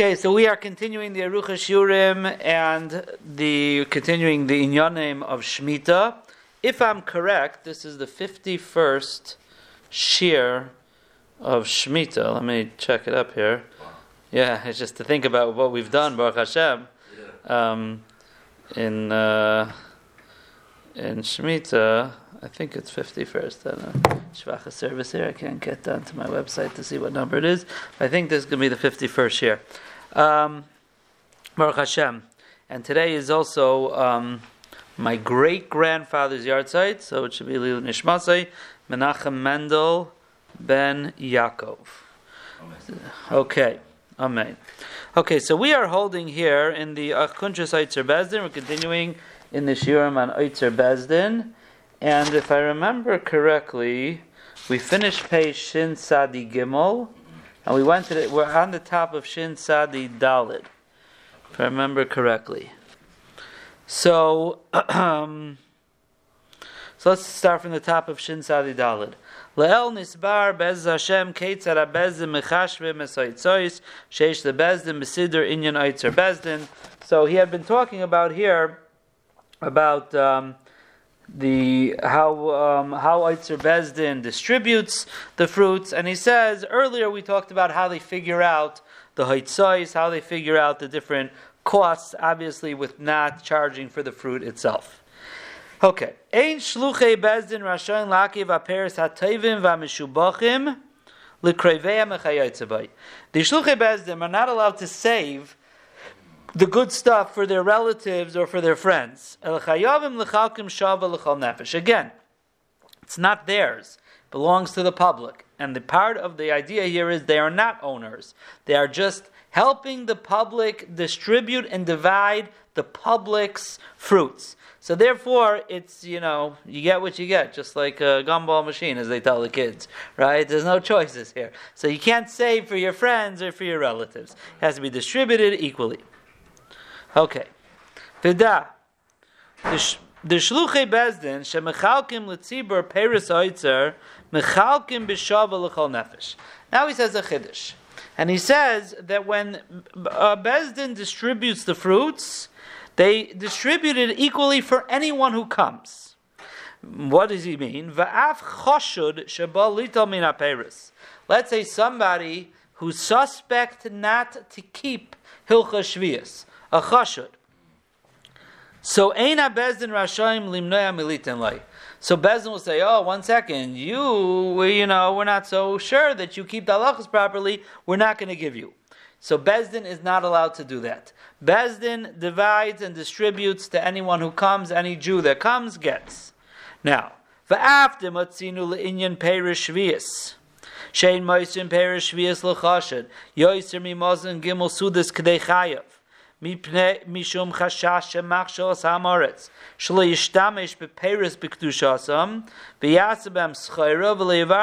Okay, so we are continuing the Arucha Shurim and the continuing the Inyanim of Shemitah. If I'm correct, this is the 51st Shir of Shemitah. Let me check it up here. Yeah, it's just to think about what we've done, Baruch Hashem, um, in uh, in Shemitah. I think it's 51st. I don't know. Shvacha service here. I can't get down to my website to see what number it is. I think this is going to be the 51st year. Um, Baruch Hashem. And today is also um, my great grandfather's yahrzeit, so it should be Lil Nishmasai, Menachem Mendel ben Yaakov. Okay, Amen. Okay, so we are holding here in the Achkuntres Eitzer Bezdin. We're continuing in the Shiurim on Eitzer Bezdin. And if I remember correctly, we finished page Shin Sadi Gimel and we went to the, we're on the top of Shin Sadi Dalid, if I remember correctly. So, um, so let's start from the top of Shin Sadi Dalid. Le'el nisbar bez Hashem ketzar bezdim mechashve mesoitzois sheish the bezdin mesider inyan oitzer bezdin. So he had been talking about here about um, the how um, how Eitzer Bezdin distributes the fruits, and he says earlier we talked about how they figure out the size, how they figure out the different costs, obviously with not charging for the fruit itself. Okay, Ein shluchei Bezdin rashayin lakiv aperes hatayvim v'amishubachim l'krevei mechayotzabai. The shluchei Bezdin are not allowed to save the good stuff for their relatives or for their friends. Again, it's not theirs, it belongs to the public. And the part of the idea here is they are not owners. They are just helping the public distribute and divide the public's fruits. So therefore, it's you know you get what you get, just like a gumball machine, as they tell the kids, right? There's no choices here, so you can't save for your friends or for your relatives. It has to be distributed equally. Okay. Vida. The shluchei bezdin shemechalkim letzibur peris oitzer mechalkim b'shava l'chol nefesh. Now he says a chiddush, and he says that when uh, bezdin distributes the fruits, they distribute it equally for anyone who comes. What does he mean? Va'af choshud shebal min peris. Let's say somebody who's suspect not to keep hilcha shvius a chashud. So Eina Bezdin Rashayim Limnoya Militin. So Bezdin will say, "Oh, one second, you, you know, we're not so sure that you keep the halachas properly. We're not going to give you." So Bezdin is not allowed to do that. Bezdin divides and distributes to anyone who comes. Any Jew that comes gets. Now, va'after matzinu le'inyan perish shvius. Shein moisim perish shvius l'chashad. Yoiser mimozin gimel sudas k'dei chayav mishum chashash shlo yishtamish v'yasabem schayra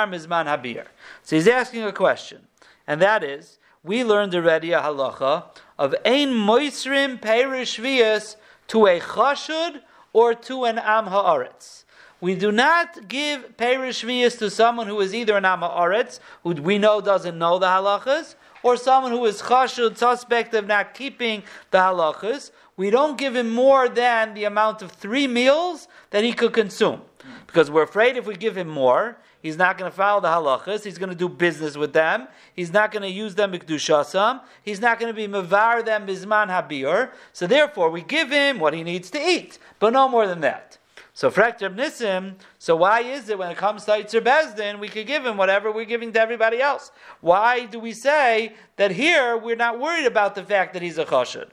mizman habir. So he's asking a question, and that is, we learned already a halacha of ein moisrim perish vias to a chashud or to an am ha'aretz. We do not give perish vias to someone who is either an am ha'aretz, who we know doesn't know the halachas, or someone who is chashud, suspect of not keeping the halachas, we don't give him more than the amount of three meals that he could consume. Because we're afraid if we give him more, he's not going to follow the halachas, he's going to do business with them, he's not going to use them b'kedushasam, he's not going to be mevar them bizman habir, so therefore we give him what he needs to eat, but no more than that. So Frekter Nissim, so why is it when it comes to Itzer Bezdin, we could give him whatever we're giving to everybody else? Why do we say that here we're not worried about the fact that he's a chashad?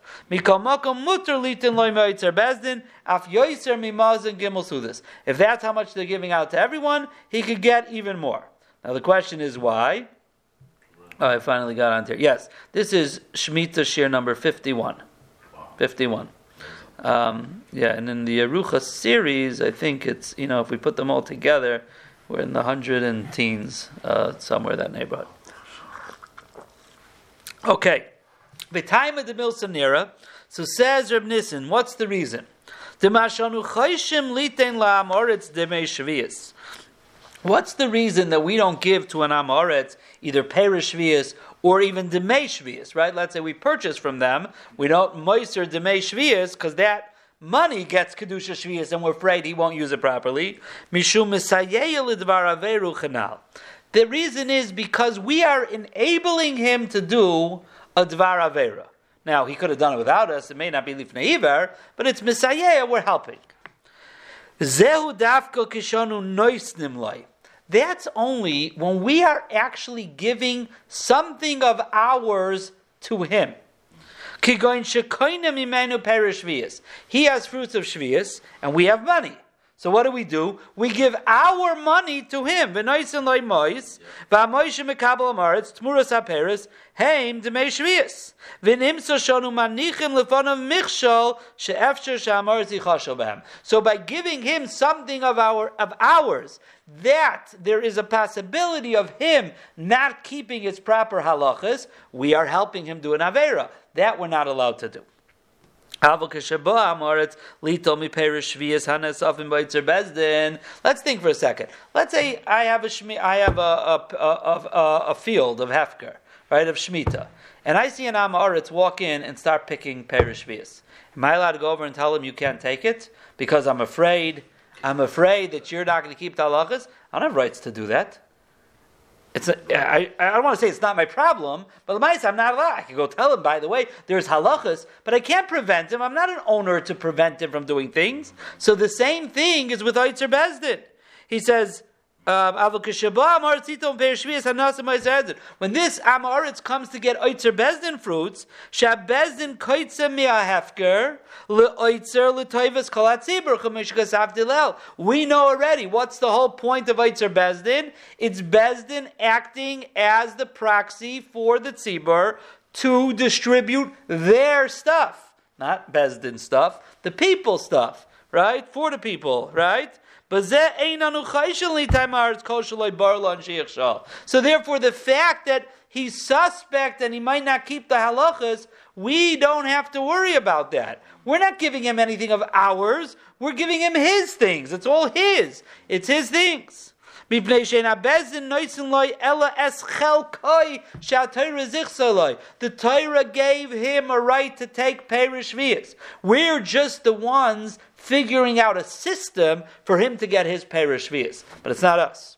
If that's how much they're giving out to everyone, he could get even more. Now the question is why? Oh, I finally got onto it. Yes, this is Shemitah Shir number 51. 51. Um, yeah, and in the Arucha series, I think it's, you know, if we put them all together, we're in the hundred and teens, uh, somewhere that neighborhood. Okay. The time of the Milsanira, so says Reb Nissen, what's the reason? What's the reason that we don't give to an Amoretz either Perishvias or even demei shvius, right? Let's say we purchase from them, we don't moister demei shvius because that money gets kedusha shvius, and we're afraid he won't use it properly. Mishum. The reason is because we are enabling him to do a dvar avera. Now he could have done it without us; it may not be lifnei iver, but it's misayeh. We're helping. Zehu dafka kishonu noisnim loy. That's only when we are actually giving something of ours to him. He has fruits of shvius, and we have money. So what do we do? We give our money to him. So by giving him something of our of ours, that there is a possibility of him not keeping its proper halachas, we are helping him do an avera. That we're not allowed to do. Let's think for a second. Let's say I have a shmi, I have a, a, a, a, field of hefker, right, of shmita, and I see an amoritz walk in and start picking perish Am I allowed to go over and tell him you can't take it because I'm afraid? I'm afraid that you're not going to keep the halachas. I don't have rights to do that. It's a, I, I don't want to say it's not my problem, but the I'm not allowed. I can go tell him, by the way, there's halachas, but I can't prevent him. I'm not an owner to prevent him from doing things. So the same thing is with Oitzer Bezdin. He says, Um, when this Amoritz comes to get Oitzer Bezdin fruits, Shabezdin Koitze Miahefker, Leoitzer Letoivas Kalatzibur, Chamishkas Avdilel. We know already what's the whole point of Oitzer Bezdin. It's Bezdin acting as the proxy for the Tzibur to distribute their stuff. Not Bezdin stuff, the people stuff, right? For the people, right? So therefore, the fact that he's suspect and he might not keep the halachas, we don't have to worry about that. We're not giving him anything of ours. We're giving him his things. It's all his. It's his things. The Torah gave him a right to take perish We're just the ones figuring out a system for him to get his perish but it's not us.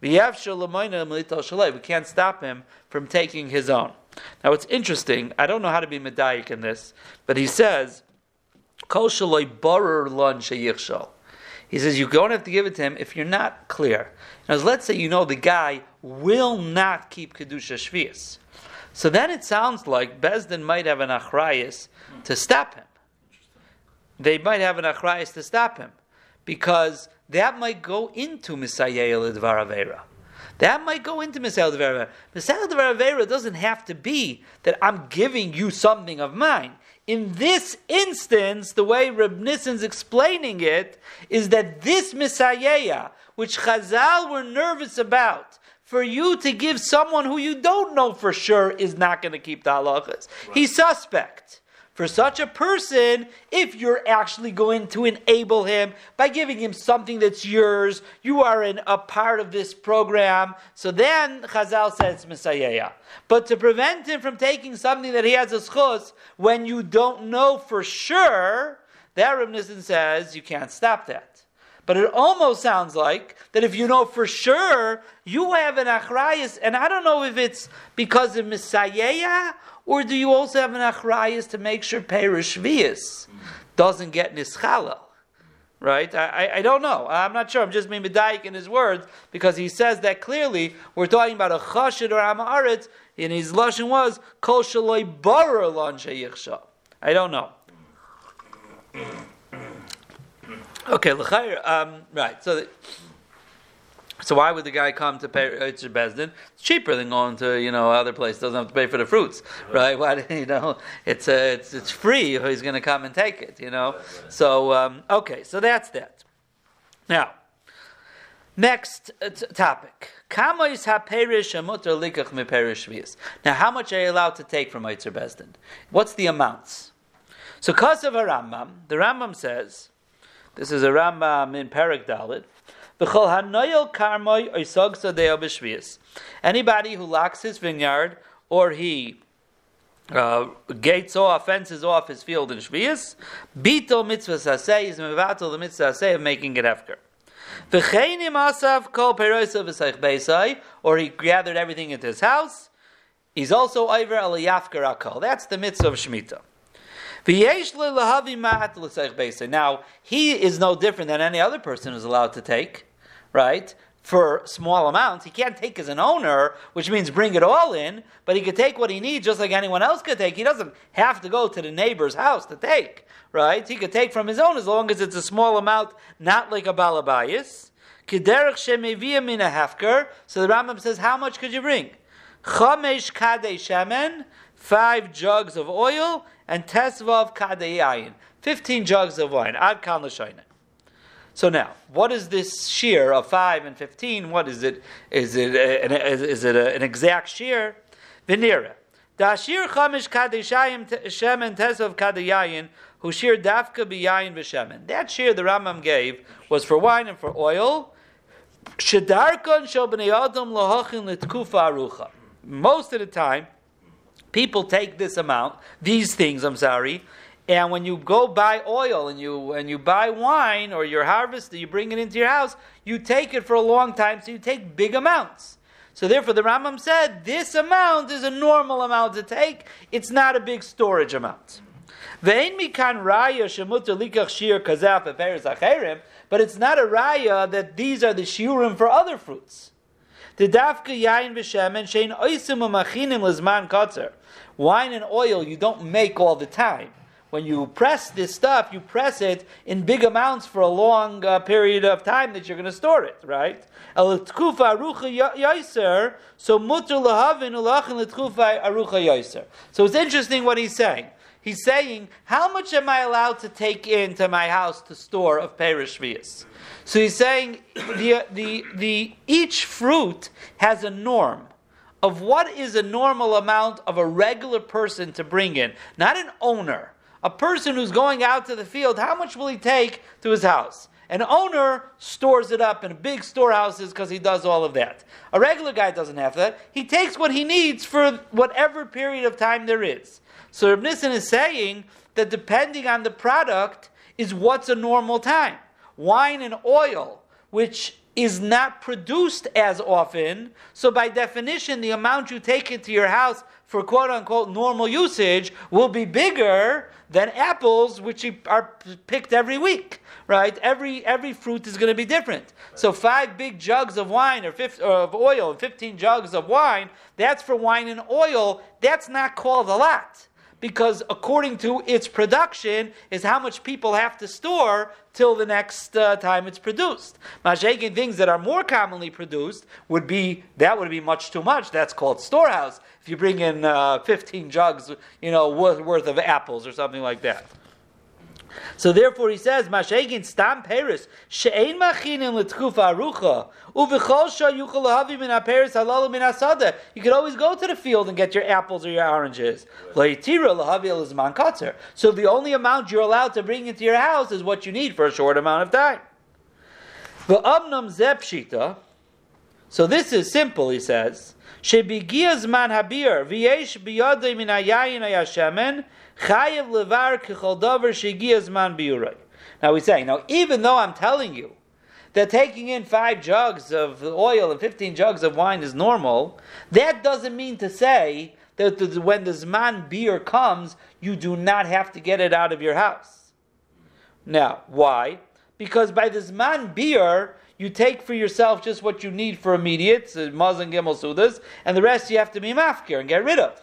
We can't stop him from taking his own. Now it's interesting. I don't know how to be medayik in this, but he says, "Kol He says you don't have to give it to him if you're not clear. Now, let's say you know the guy will not keep kedusha shvius. So then it sounds like Bezdin might have an achrayis to stop him they might have an achrayas to stop him, because that might go into Misayel Avera. That might go into Misayel Avera. Misayel Avera doesn't have to be that I'm giving you something of mine. In this instance, the way Reb Nissan's explaining it is that this Misayeh, which Chazal were nervous about, for you to give someone who you don't know for sure is not going to keep the halachas. Right. He's suspect for such a person, if you're actually going to enable him by giving him something that's yours, you are in a part of this program. So then Chazal says misayeh. But to prevent him from taking something that he has a schos when you don't know for sure, that Reb says you can't stop that. But it almost sounds like that if you know for sure, you have an achrayas, and I don't know if it's because of misayeh or do you also have an achrayas to make sure Perish Vias doesn't get nischalel? Right? I, I, I, don't know. I'm not sure. I'm just being medayik in his words because he says that clearly. We're talking about a chashid or amaretz, and his lashon was kol shaloi barer lon I don't know. Okay, um, right. So. The, so why would the guy come to pay Eitzer Bezdin? It's cheaper than going to you know other place. Doesn't have to pay for the fruits, right? Why you know it's uh, it's it's free. He's going to come and take it, you know. So um, okay, so that's that. Now, next uh, t- topic. Now, how much are you allowed to take from Eitzer Bezdin? What's the amounts? So, because of a Rambam, the Rambam says, this is a Rambam in Perak Dalit. Anybody who locks his vineyard or he uh, gates off, fences off his field in Shvius, Bito mitzvah saseh is mevatel the mitzvah saseh of making it after. V'cheinim asav kol perosav v'seich beisai, or he gathered everything into his house. He's also over aliyafkar akol. That's the mitzvah of Shemitah. Now, he is no different than any other person who's allowed to take, right? For small amounts. He can't take as an owner, which means bring it all in, but he could take what he needs just like anyone else could take. He doesn't have to go to the neighbor's house to take, right? He could take from his own as long as it's a small amount, not like a balabayas. So the Rambam says, how much could you bring? Chamesh kadei shemen, five jugs of oil, and tesvav kadeyayin, 15 jugs of wine. Ad kan So now, what is this shear of 5 and 15? What is it? Is it, an, is it an exact shear? Venira. Dashir chamish kadeshayim shemen tesvav kadeyayin, who shear dafka biyayin v'shemen. That shear the Rambam gave was for wine and for oil. Shedarkon shel b'nei adam lahachin litkufa arucha. Most of the time, people take this amount, these things, I'm sorry, and when you go buy oil and you and you buy wine or your harvest, you bring it into your house, you take it for a long time, so you take big amounts. So therefore, the Rambam said this amount is a normal amount to take. It's not a big storage amount. But it's not a raya that these are the shiurim for other fruits. Wine and oil you don't make all the time. When you press this stuff, you press it in big amounts for a long uh, period of time that you're going to store it, right? So it's interesting what he's saying. He's saying, how much am I allowed to take into my house to store of Perish So he's saying the, the, the, each fruit has a norm of what is a normal amount of a regular person to bring in, not an owner. A person who's going out to the field, how much will he take to his house? An owner stores it up in big storehouses because he does all of that. A regular guy doesn't have that. He takes what he needs for whatever period of time there is. So Reb Nissen is saying that depending on the product is what's a normal time. Wine and oil, which is not produced as often. So, by definition, the amount you take into your house for quote unquote normal usage will be bigger than apples, which are picked every week. Right? Every every fruit is going to be different. So five big jugs of wine or, or uh, of oil and fifteen jugs of wine, that's for wine and oil. That's not called a lot because according to its production is how much people have to store till the next uh, time it's produced. Mashaking things that are more commonly produced would be that would be much too much. That's called storehouse. If you bring in uh, 15 jugs, you know, worth, worth of apples or something like that. So therefore, he says, "Mashegin stam peris she'ein machinim l'tkufa arucha uv'chol shayuchal lahavi min haperis halal min asada." You could always go to the field and get your apples or your oranges. La'itira lahavi elizman katzer. So the only amount you're allowed to bring into your house is what you need for a short amount of time. V'amnam zepshita. So this is simple, he says. Shebigiaz man habir v'yesh biyadei min hayayin hayashemen Levar man. Now he's saying, now even though I'm telling you that taking in five jugs of oil and 15 jugs of wine is normal, that doesn't mean to say that when the Zman beer comes, you do not have to get it out of your house. Now, why? Because by the Zman beer, you take for yourself just what you need for immediate, uh, so Maz and Gimel Sudas, and the rest you have to be mafkir and get rid of.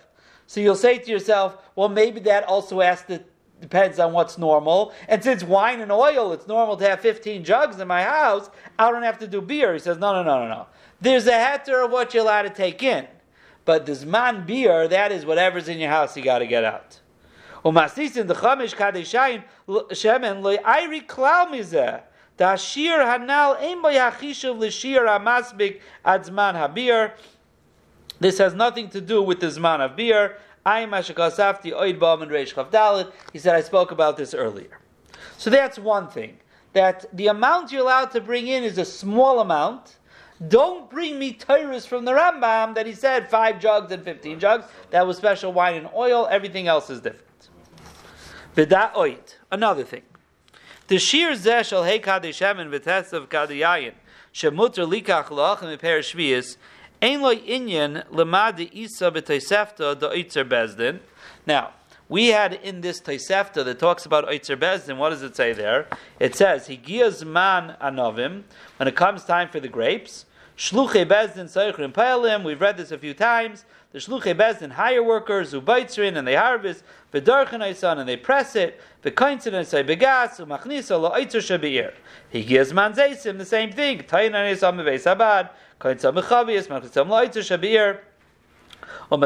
So you'll say to yourself, well, maybe that also has to depends on what's normal. And since wine and oil, it's normal to have 15 jugs in my house, I don't have to do beer. He says, no, no, no, no, no. There's a heter of what you're allowed to take in. But this man beer, that is whatever's in your house, you got to get out. The chamish kadeshayin shemen lo ayri klau mizeh. Da shir hanal habir. This has nothing to do with the Zman of beer. I am Ashikasafti Oid Baum and Reish Dalit. He said, I spoke about this earlier. So that's one thing. That the amount you're allowed to bring in is a small amount, Don't bring me Tyrus from the Rambam that he said five jugs and fifteen jugs. That was special wine and oil. Everything else is different. Vida oit. Another thing. The shir zeh shel hey kadishem v'tes of kadiyayin shemuter likach per shvius ein loy inyan lemad isa the oitzer bezdin. Now, we had in this Tosefta that talks about Oitzer Bezdin, what does it say there? It says, Higiyaz man anovim, when it comes time for the grapes, Shluche Bezdin Seichrim Palim, we've read this a few times. The Shluche Bezdin hire workers, who Ubaitzrin, and they harvest, V'darchanaisan, and they press it, V'kointzin, say Begas, Umachnisa, La'itzer Shabir. Higiyaz man Zaysim, the same thing. Tayin Anisam Meveis Abad, Machnisam La'itzer Shabir. And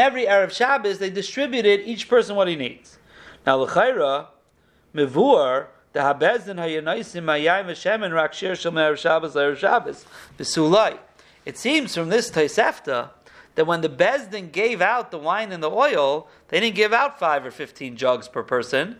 every Erev Shabbos, they distributed each person what he needs. Now, l'chayra, mivur, the habezdin hayanaisim mayayim v'shemen rakshir shel Erev Shabbos Erev Shabbos. V'sulai. It seems from this Tosefta that when the Bezdin gave out the wine and the oil, they didn't give out five or fifteen jugs per person.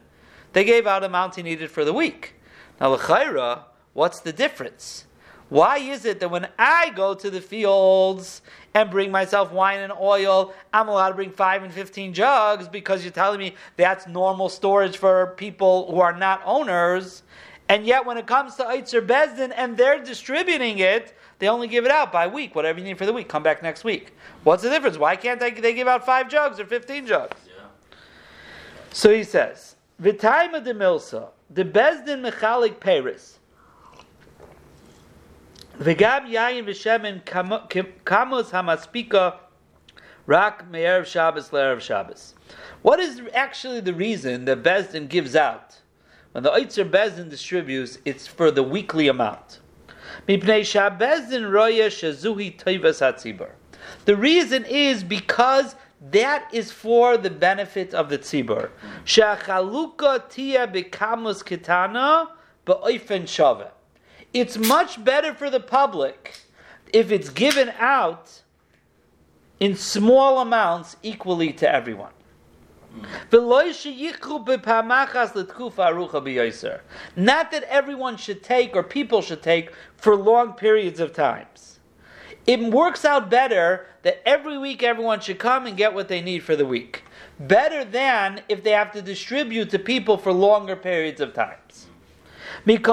They gave out amount he needed for the week. Now, l'chayra, what's the difference? Why is it that when I go to the fields and bring myself wine and oil, I'm allowed to bring five and fifteen jugs because you're telling me that's normal storage for people who are not owners? And yet, when it comes to Eitzer Bezdin and they're distributing it, they only give it out by week, whatever you need for the week. Come back next week. What's the difference? Why can't they, they give out five jugs or 15 jugs? Yeah. So he says, V'taima de Milsa, the Bezdin Mechalik Paris. V'gam yayin v'shemen kamos hamaspika rak me'erev Shabbos le'erev Shabbos. What is actually the reason that Bezdin gives out? When the Oitzer Bezdin distributes, it's for the weekly amount. The reason is because that is for the benefit of the tzibur. Shachaluka tia bekamus kitana ba'oifen shaveh it's much better for the public if it's given out in small amounts equally to everyone. Not that everyone should take or people should take for long periods of times. It works out better that every week everyone should come and get what they need for the week. Better than if they have to distribute to people for longer periods of times. Let's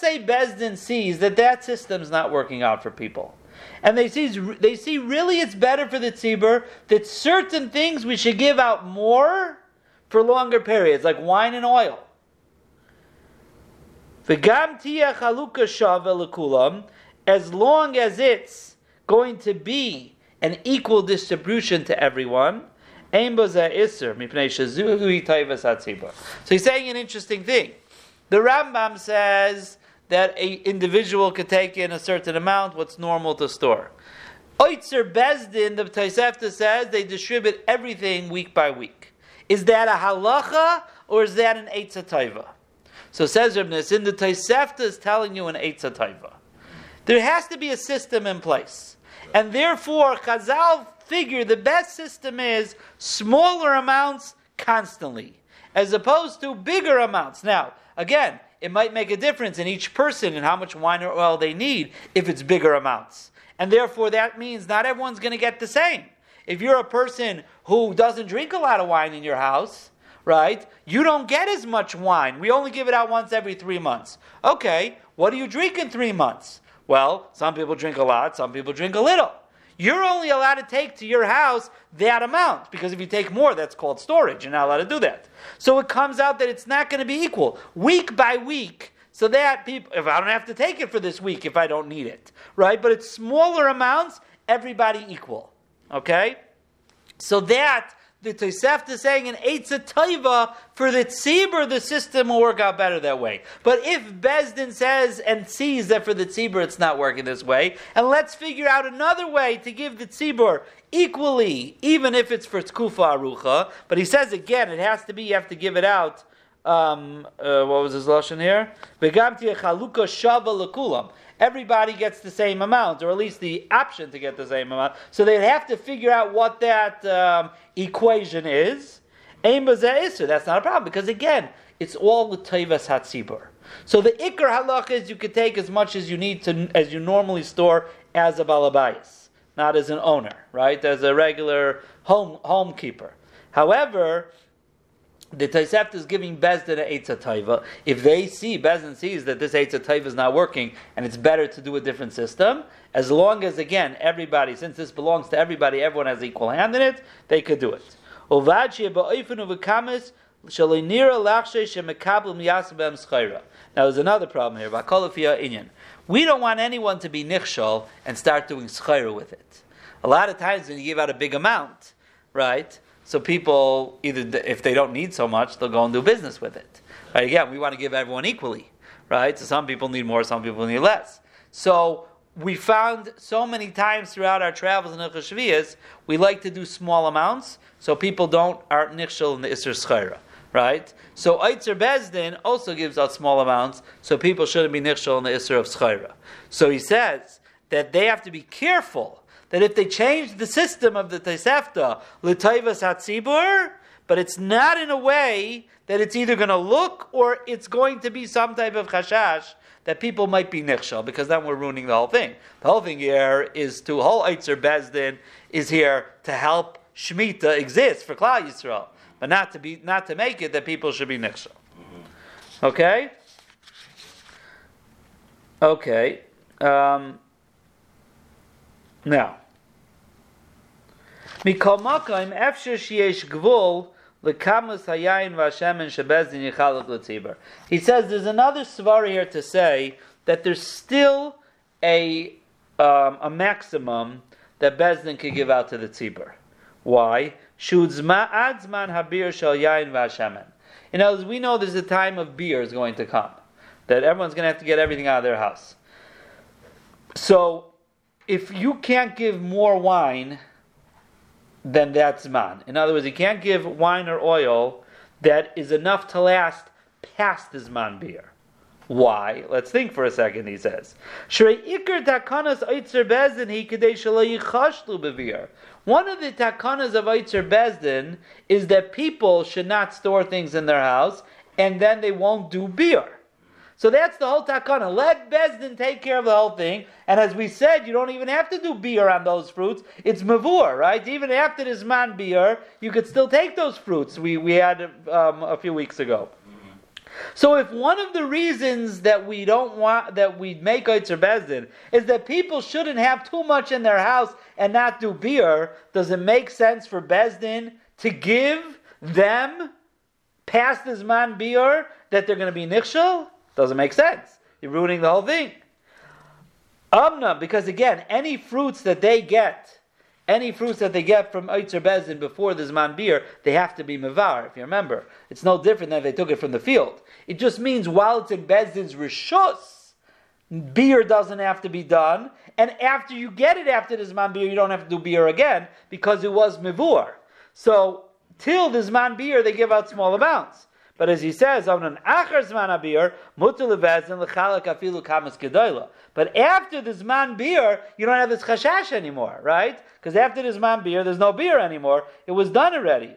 say Bezdin sees that that system's not working out for people. And they see, they see really it's better for the tzibur that certain things we should give out more for longer periods, like wine and oil. As long as it's going to be an equal distribution to everyone. So he's saying an interesting thing. The Rambam says that an individual could take in a certain amount, what's normal to store. Oitzer Bezdin, the Tosefta says, they distribute everything week by week. Is that a halacha or is that an Eitzah Taiva? So says Rabnis, in the Tosefta is telling you an Eitzah Taiva. There has to be a system in place. And therefore, Chazal figure the best system is smaller amounts constantly, as opposed to bigger amounts. Now, again, it might make a difference in each person and how much wine or oil they need if it's bigger amounts. And therefore, that means not everyone's going to get the same. If you're a person who doesn't drink a lot of wine in your house, right, you don't get as much wine. We only give it out once every three months. Okay, what do you drink in three months? Well, some people drink a lot, some people drink a little. You're only allowed to take to your house that amount because if you take more, that's called storage. You're not allowed to do that. So it comes out that it's not going to be equal week by week. So that people, if I don't have to take it for this week if I don't need it, right? But it's smaller amounts, everybody equal. Okay? So that the Tosefta is saying an Eitzah Taiva for the Tzibur, the system will work out better that way. But if Bezdin says and sees that for the Tzibur it's not working this way, and let's figure out another way to give the Tzibur equally, even if it's for Tkufa Arucha, but he says again, it has to be, you have to give it out um, uh, what was his lashon here? Everybody gets the same amount, or at least the option to get the same amount. So they'd have to figure out what that um, equation is. That's not a problem because again, it's all the tevas hatzibur. So the ikr halach is you could take as much as you need to as you normally store as a balabayas, not as an owner, right? As a regular home homekeeper. However, the Tosefta is giving Bezdin an Eitza Taiva. If they see, Bezdin sees that this Eitza Taiva is not working and it's better to do a different system, as long as, again, everybody, since this belongs to everybody, everyone has equal hand in it, they could do it. Now, there's another problem here. We don't want anyone to be nichshol and start doing schayra with it. A lot of times when you give out a big amount, right? So people either if they don't need so much, they'll go and do business with it. Right? Again, we want to give everyone equally, right? So some people need more, some people need less. So we found so many times throughout our travels in Ilchashviyas, we like to do small amounts so people don't aren't nichshel in the Isser Schayra. Right? So Eitzer Bezdin also gives out small amounts, so people shouldn't be nichshel in the Isser of Schayra. So he says that they have to be careful that if they change the system of the Tosefta, l'toivas hatzibur, but it's not in a way that it's either going to look or it's going to be some type of chashash that people might be nichshal, because then we're ruining the whole thing. The whole thing here is to whole Eitzer Bezdin is here to help Shemitah exist for Klal Yisrael, but not to be not to make it that people should be nichshal. Okay. Okay. Um, now, mikol makom efshir sheyesh gvul lekamus hayayin v'ashemen shebezdin yichaluk l'tzibur. He says there's another svar here to say that there's still a um, a maximum that Bezdin could give out to the tzibur. Why? Shudzma adzman habir shal yayin v'ashemen. In other words, we know there's a time of beer is going to come, that everyone's going to have to get everything out of their house. So if you can't give more wine than that's man, in other words, you can't give wine or oil that is enough to last past the man beer. Why? Let's think for a second, he says. One of the takanas of Eitzer Bezdin is that people should not store things in their house and then they won't do beer. So that's the whole takana. Let Bezdin take care of the whole thing. And as we said, you don't even have to do beer on those fruits. It's mavur, right? Even after this man beer, you could still take those fruits we, we had um, a few weeks ago. So if one of the reasons that we don't want that we make Eitzer Bezdin is that people shouldn't have too much in their house and not do beer, does it make sense for Bezdin to give them past this man beer that they're going to be nichshel? Doesn't make sense. You're ruining the whole thing. Amna, because again, any fruits that they get, any fruits that they get from Eitzer Bezin before the Zman beer, they have to be Mavar, if you remember. It's no different than if they took it from the field. It just means while it's in Bezin's Rishus, beer doesn't have to be done, and after you get it after the Zman beer, you don't have to do beer again, because it was Mivur. So, till the Zman beer, they give out small amounts. But as he says, on an achar zman abir, mutul levezin lechalak afilu kamas gedoyla. But after the zman beer, you don't have this chashash anymore, right? Because after the zman beer, there's no beer anymore. It was done already.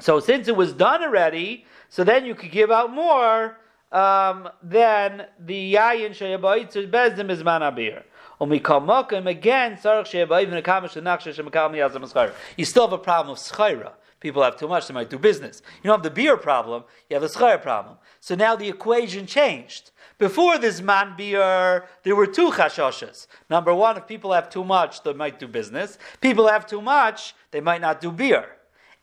So since it was done already, so then you could give out more um, than the yayin sheyabayitz bezdim is man abir. Again, you still have a problem of schayra people have too much, they might do business. You don't have the beer problem, you have the schar problem. So now the equation changed. Before this man beer, there were two chashoshes. Number one, if people have too much, they might do business. People have too much, they might not do beer.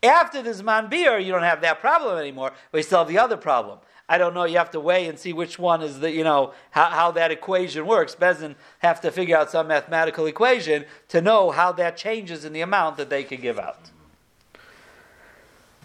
After this man beer, you don't have that problem anymore, but you still have the other problem. I don't know. You have to weigh and see which one is the, you know, how, how that equation works. Bezin have to figure out some mathematical equation to know how that changes in the amount that they can give out.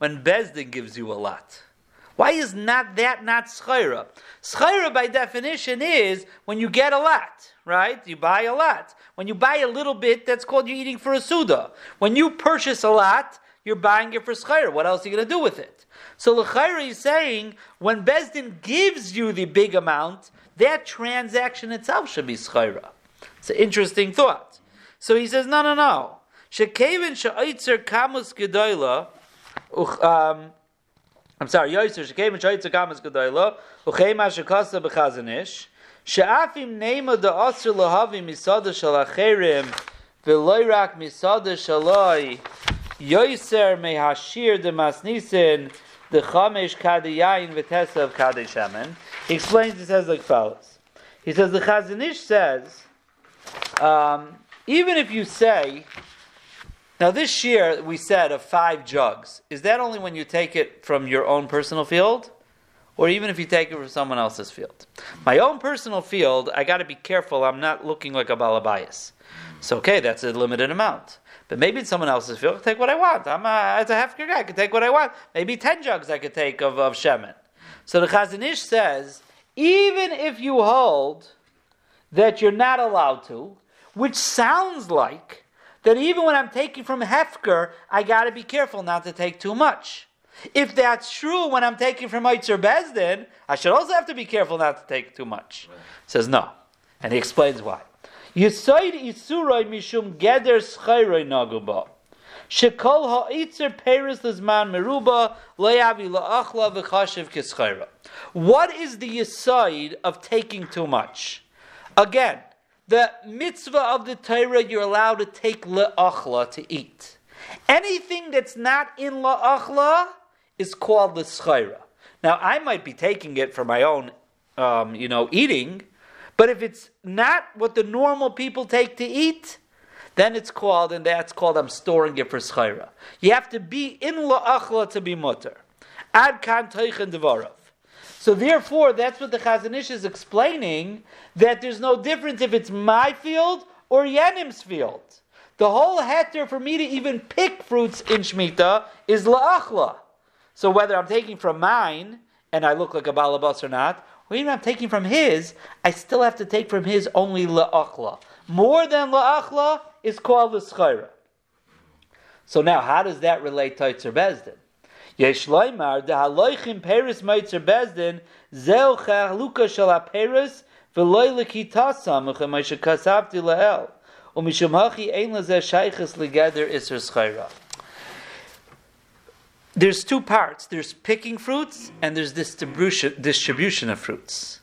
when Bezdin gives you a lot? Why is not that not schayra? Schayra by definition is when you get a lot, right? You buy a lot. When you buy a little bit, that's called you eating for a suda. When you purchase a lot, you're buying it for schayra. What else are you going to do with it? So L'chaira is saying when Bezdin gives you the big amount, that transaction itself should be schayra. It's an interesting thought. So he says, no, no, no. Shekevin she'oitzer kamus gedoyla, um, I'm sorry, Yoiser, Shekevin she'oitzer kamus gedoyla, uchema shekasa b'chazanish, she'afim nema da'asr lahavi misada shal acherim, v'loirak misada shaloi, Yoiser mehashir de masnisin, the chamesh kadayayin v'tesav kadeshamen. He explains, he says like follows. He says, the Chazon Ish says, um, even if you say, now this year we said of five jugs, is that only when you take it from your own personal field? Or even if you take it from someone else's field? My own personal field, I got to be careful, I'm not looking like a balabayas. So, okay, that's a limited amount. But maybe in someone else's field, I can take what I want. I'm a, as a hefker guy, I can take what I want. Maybe 10 jugs I could take of, of Shemin. So the Chazon Ish says, even if you hold that you're not allowed to, which sounds like that even when I'm taking from Hefker, I got to be careful not to take too much. If that's true when I'm taking from Eitzer Bezdin, I should also have to be careful not to take too much. Right. Says no. And he explains why. Yisoid isuroi mishum geder schayroy naguba. Shekol ha'itzer peris lizman meruba le'avi la'achla v'chashiv kischayra. What is the yisoid of taking too much? Again, the mitzvah of the Torah, you're allowed to take le'achla to eat. Anything that's not in la'achla is called the schayra. Now, I might be taking it for my own, um, you know, eating, but if it's not what the normal people take to eat, then it's called, and that's called I'm storing it for schayra. You have to be in la'achla to be mutter. Ad kan teichen devarav. So therefore, that's what the Chazon Ish is explaining, that there's no difference if it's my field or Yanim's field. The whole heter for me to even pick fruits in Shemitah is la'achla. So whether I'm taking from mine, and I look like a balabas or not, or even I'm taking from his, I still have to take from his only la'achla. More than la'achla is called the schayra. So now, how does that relate to Itzer Bezdin? Peris meitzer bezdin zeu chaluka legeder iser schayra. There's two parts. There's picking fruits and there's distribution, distribution of fruits.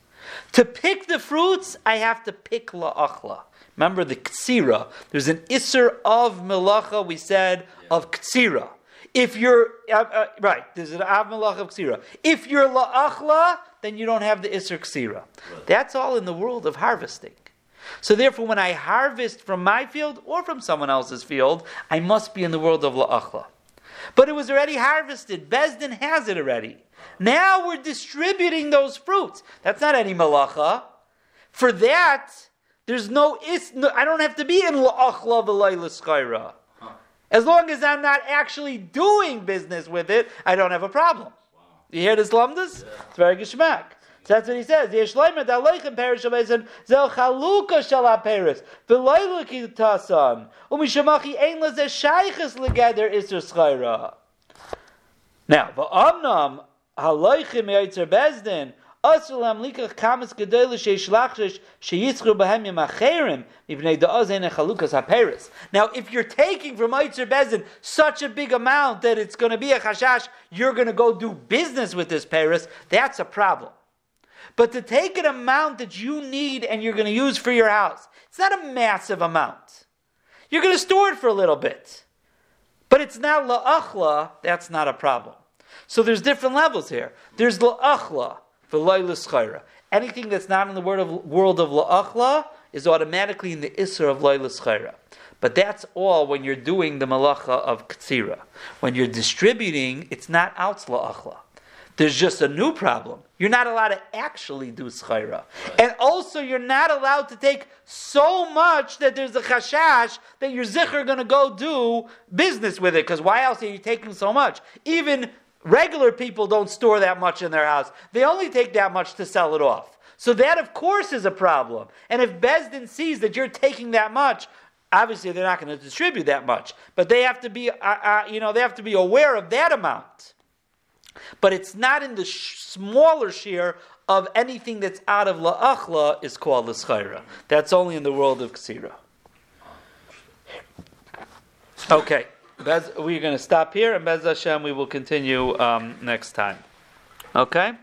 To pick the fruits, I have to pick la'achla. Remember the ktsira. There's an iser of melacha, we said, of ktsira. If you're uh, uh, right, there's an av malach of ksira. If you're la'achla, then you don't have the iser ksira. Right. That's all in the world of harvesting. So therefore, when I harvest from my field or from someone else's field, I must be in the world of la'achla. But it was already harvested. Bezdin has it already. Now we're distributing those fruits. That's not any malacha. For that, there's no is. No, I don't have to be in la'achla v'layla. As long as I'm not actually doing business with it, I don't have a problem. Wow. You hear this lumdus? Yeah. It's very geschmack. So that's what he says. Yeshleimet aleichem perish abezen zel chaluka shal ha-peris v'loy l'kitasan umishamachi ein lezeh shayches legeder iser schayra. Now, v'amnam haloichem yaitzer bezdin Now, if you're taking from Eitzer Bezin such a big amount that it's going to be a chashash, you're going to go do business with this Paris, that's a problem. But to take an amount that you need and you're going to use for your house, it's not a massive amount. You're going to store it for a little bit. But it's not la'achla, that's not a problem. So there's different levels here. There's la'achla, Anything that's not in the world of, world of la'achla is automatically in the isra of loyla But that's all when you're doing the malacha of ktsira. When you're distributing, it's not out la'achla. There's just a new problem. You're not allowed to actually do schayra. Right. And also, you're not allowed to take so much that there's a chashash that your zikr going to go do business with it. Because why else are you taking so much? Even regular people don't store that much in their house. They only take that much to sell it off. So that, of course, is a problem. And if Besdin sees that you're taking that much, obviously they're not going to distribute that much. But they have to be, uh, uh, you know, they have to be aware of that amount. But it's not in the sh- smaller share of anything that's out of la'achla is called l'schaira. That's only in the world of ksira. Okay, Bez, we're going to stop here, and Bez Hashem, we will continue um, next time. Okay?